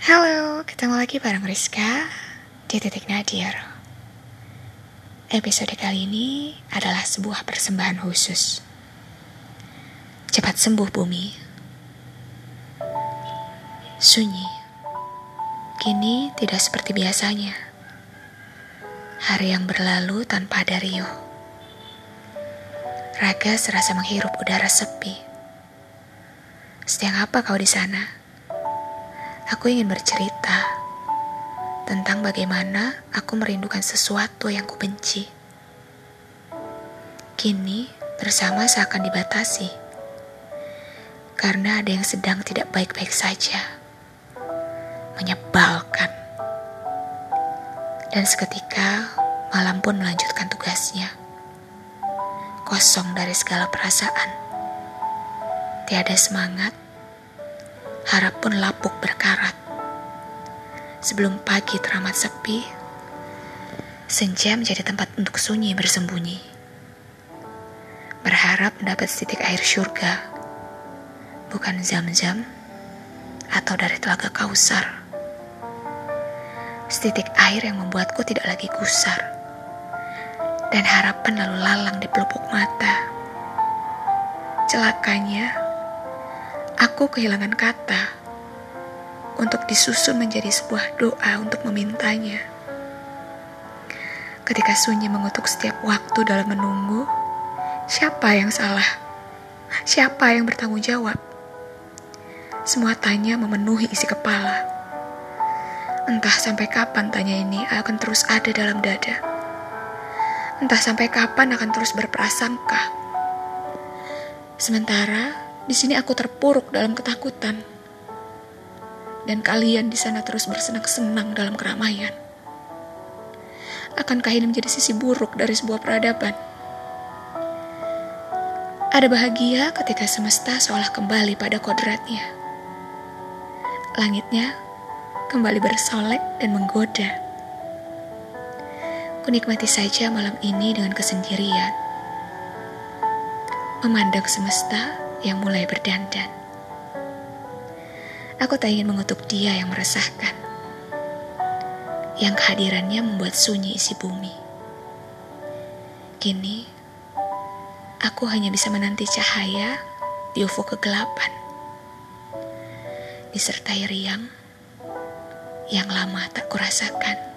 Halo, ketemu lagi bareng Rizka di Titik Nadir. Episode kali ini adalah sebuah persembahan khusus. Cepat sembuh bumi. Sunyi. Kini tidak seperti biasanya. Hari yang berlalu tanpa ada Rio. Raga serasa menghirup udara sepi. Sedang apa kau di sana? Aku ingin bercerita tentang bagaimana aku merindukan sesuatu yang kubenci. Kini bersama seakan dibatasi karena ada yang sedang tidak baik-baik saja, menyebalkan. Dan seketika malam pun melanjutkan tugasnya, kosong dari segala perasaan, tiada semangat harap pun lapuk berkarat. Sebelum pagi teramat sepi, senja menjadi tempat untuk sunyi bersembunyi. Berharap mendapat setitik air surga, bukan zam-zam atau dari telaga kausar. Setitik air yang membuatku tidak lagi gusar, dan harapan lalu lalang di pelupuk mata. Celakanya, Aku kehilangan kata untuk disusun menjadi sebuah doa untuk memintanya. Ketika sunyi mengutuk setiap waktu dalam menunggu, siapa yang salah? Siapa yang bertanggung jawab? Semua tanya memenuhi isi kepala. Entah sampai kapan tanya ini akan terus ada dalam dada. Entah sampai kapan akan terus berprasangka. Sementara di sini aku terpuruk dalam ketakutan. Dan kalian di sana terus bersenang-senang dalam keramaian. Akankah ini menjadi sisi buruk dari sebuah peradaban? Ada bahagia ketika semesta seolah kembali pada kodratnya. Langitnya kembali bersolek dan menggoda. Kunikmati saja malam ini dengan kesendirian. Memandang semesta yang mulai berdandan. Aku tak ingin mengutuk dia yang meresahkan, yang kehadirannya membuat sunyi isi bumi. Kini, aku hanya bisa menanti cahaya di ufuk kegelapan, disertai riang yang lama tak kurasakan.